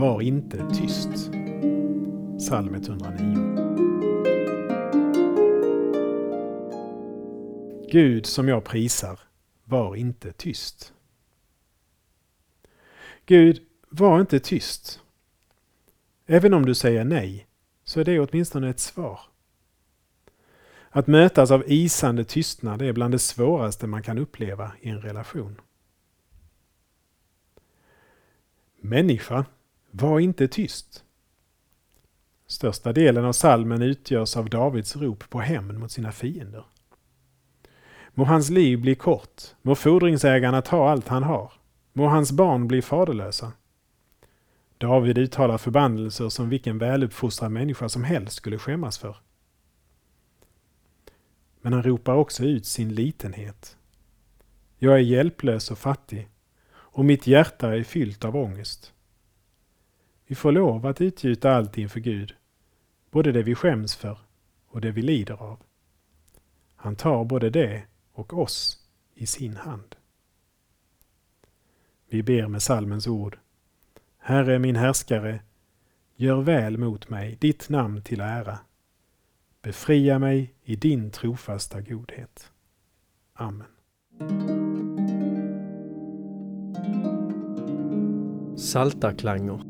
var inte tyst. Psalm 109. Gud som jag prisar, var inte tyst. Gud, var inte tyst. Även om du säger nej, så är det åtminstone ett svar. Att mötas av isande tystnad är bland det svåraste man kan uppleva i en relation. Människa, var inte tyst. Största delen av salmen utgörs av Davids rop på hämnd mot sina fiender. Må hans liv bli kort, må fordringsägarna ta allt han har, må hans barn bli faderlösa. David uttalar förbannelser som vilken väluppfostrad människa som helst skulle skämmas för. Men han ropar också ut sin litenhet. Jag är hjälplös och fattig och mitt hjärta är fyllt av ångest. Vi får lov att utgjuta allt inför Gud, både det vi skäms för och det vi lider av. Han tar både det och oss i sin hand. Vi ber med salmens ord. Herre min härskare, gör väl mot mig, ditt namn till ära. Befria mig i din trofasta godhet. Amen. Saltarklanger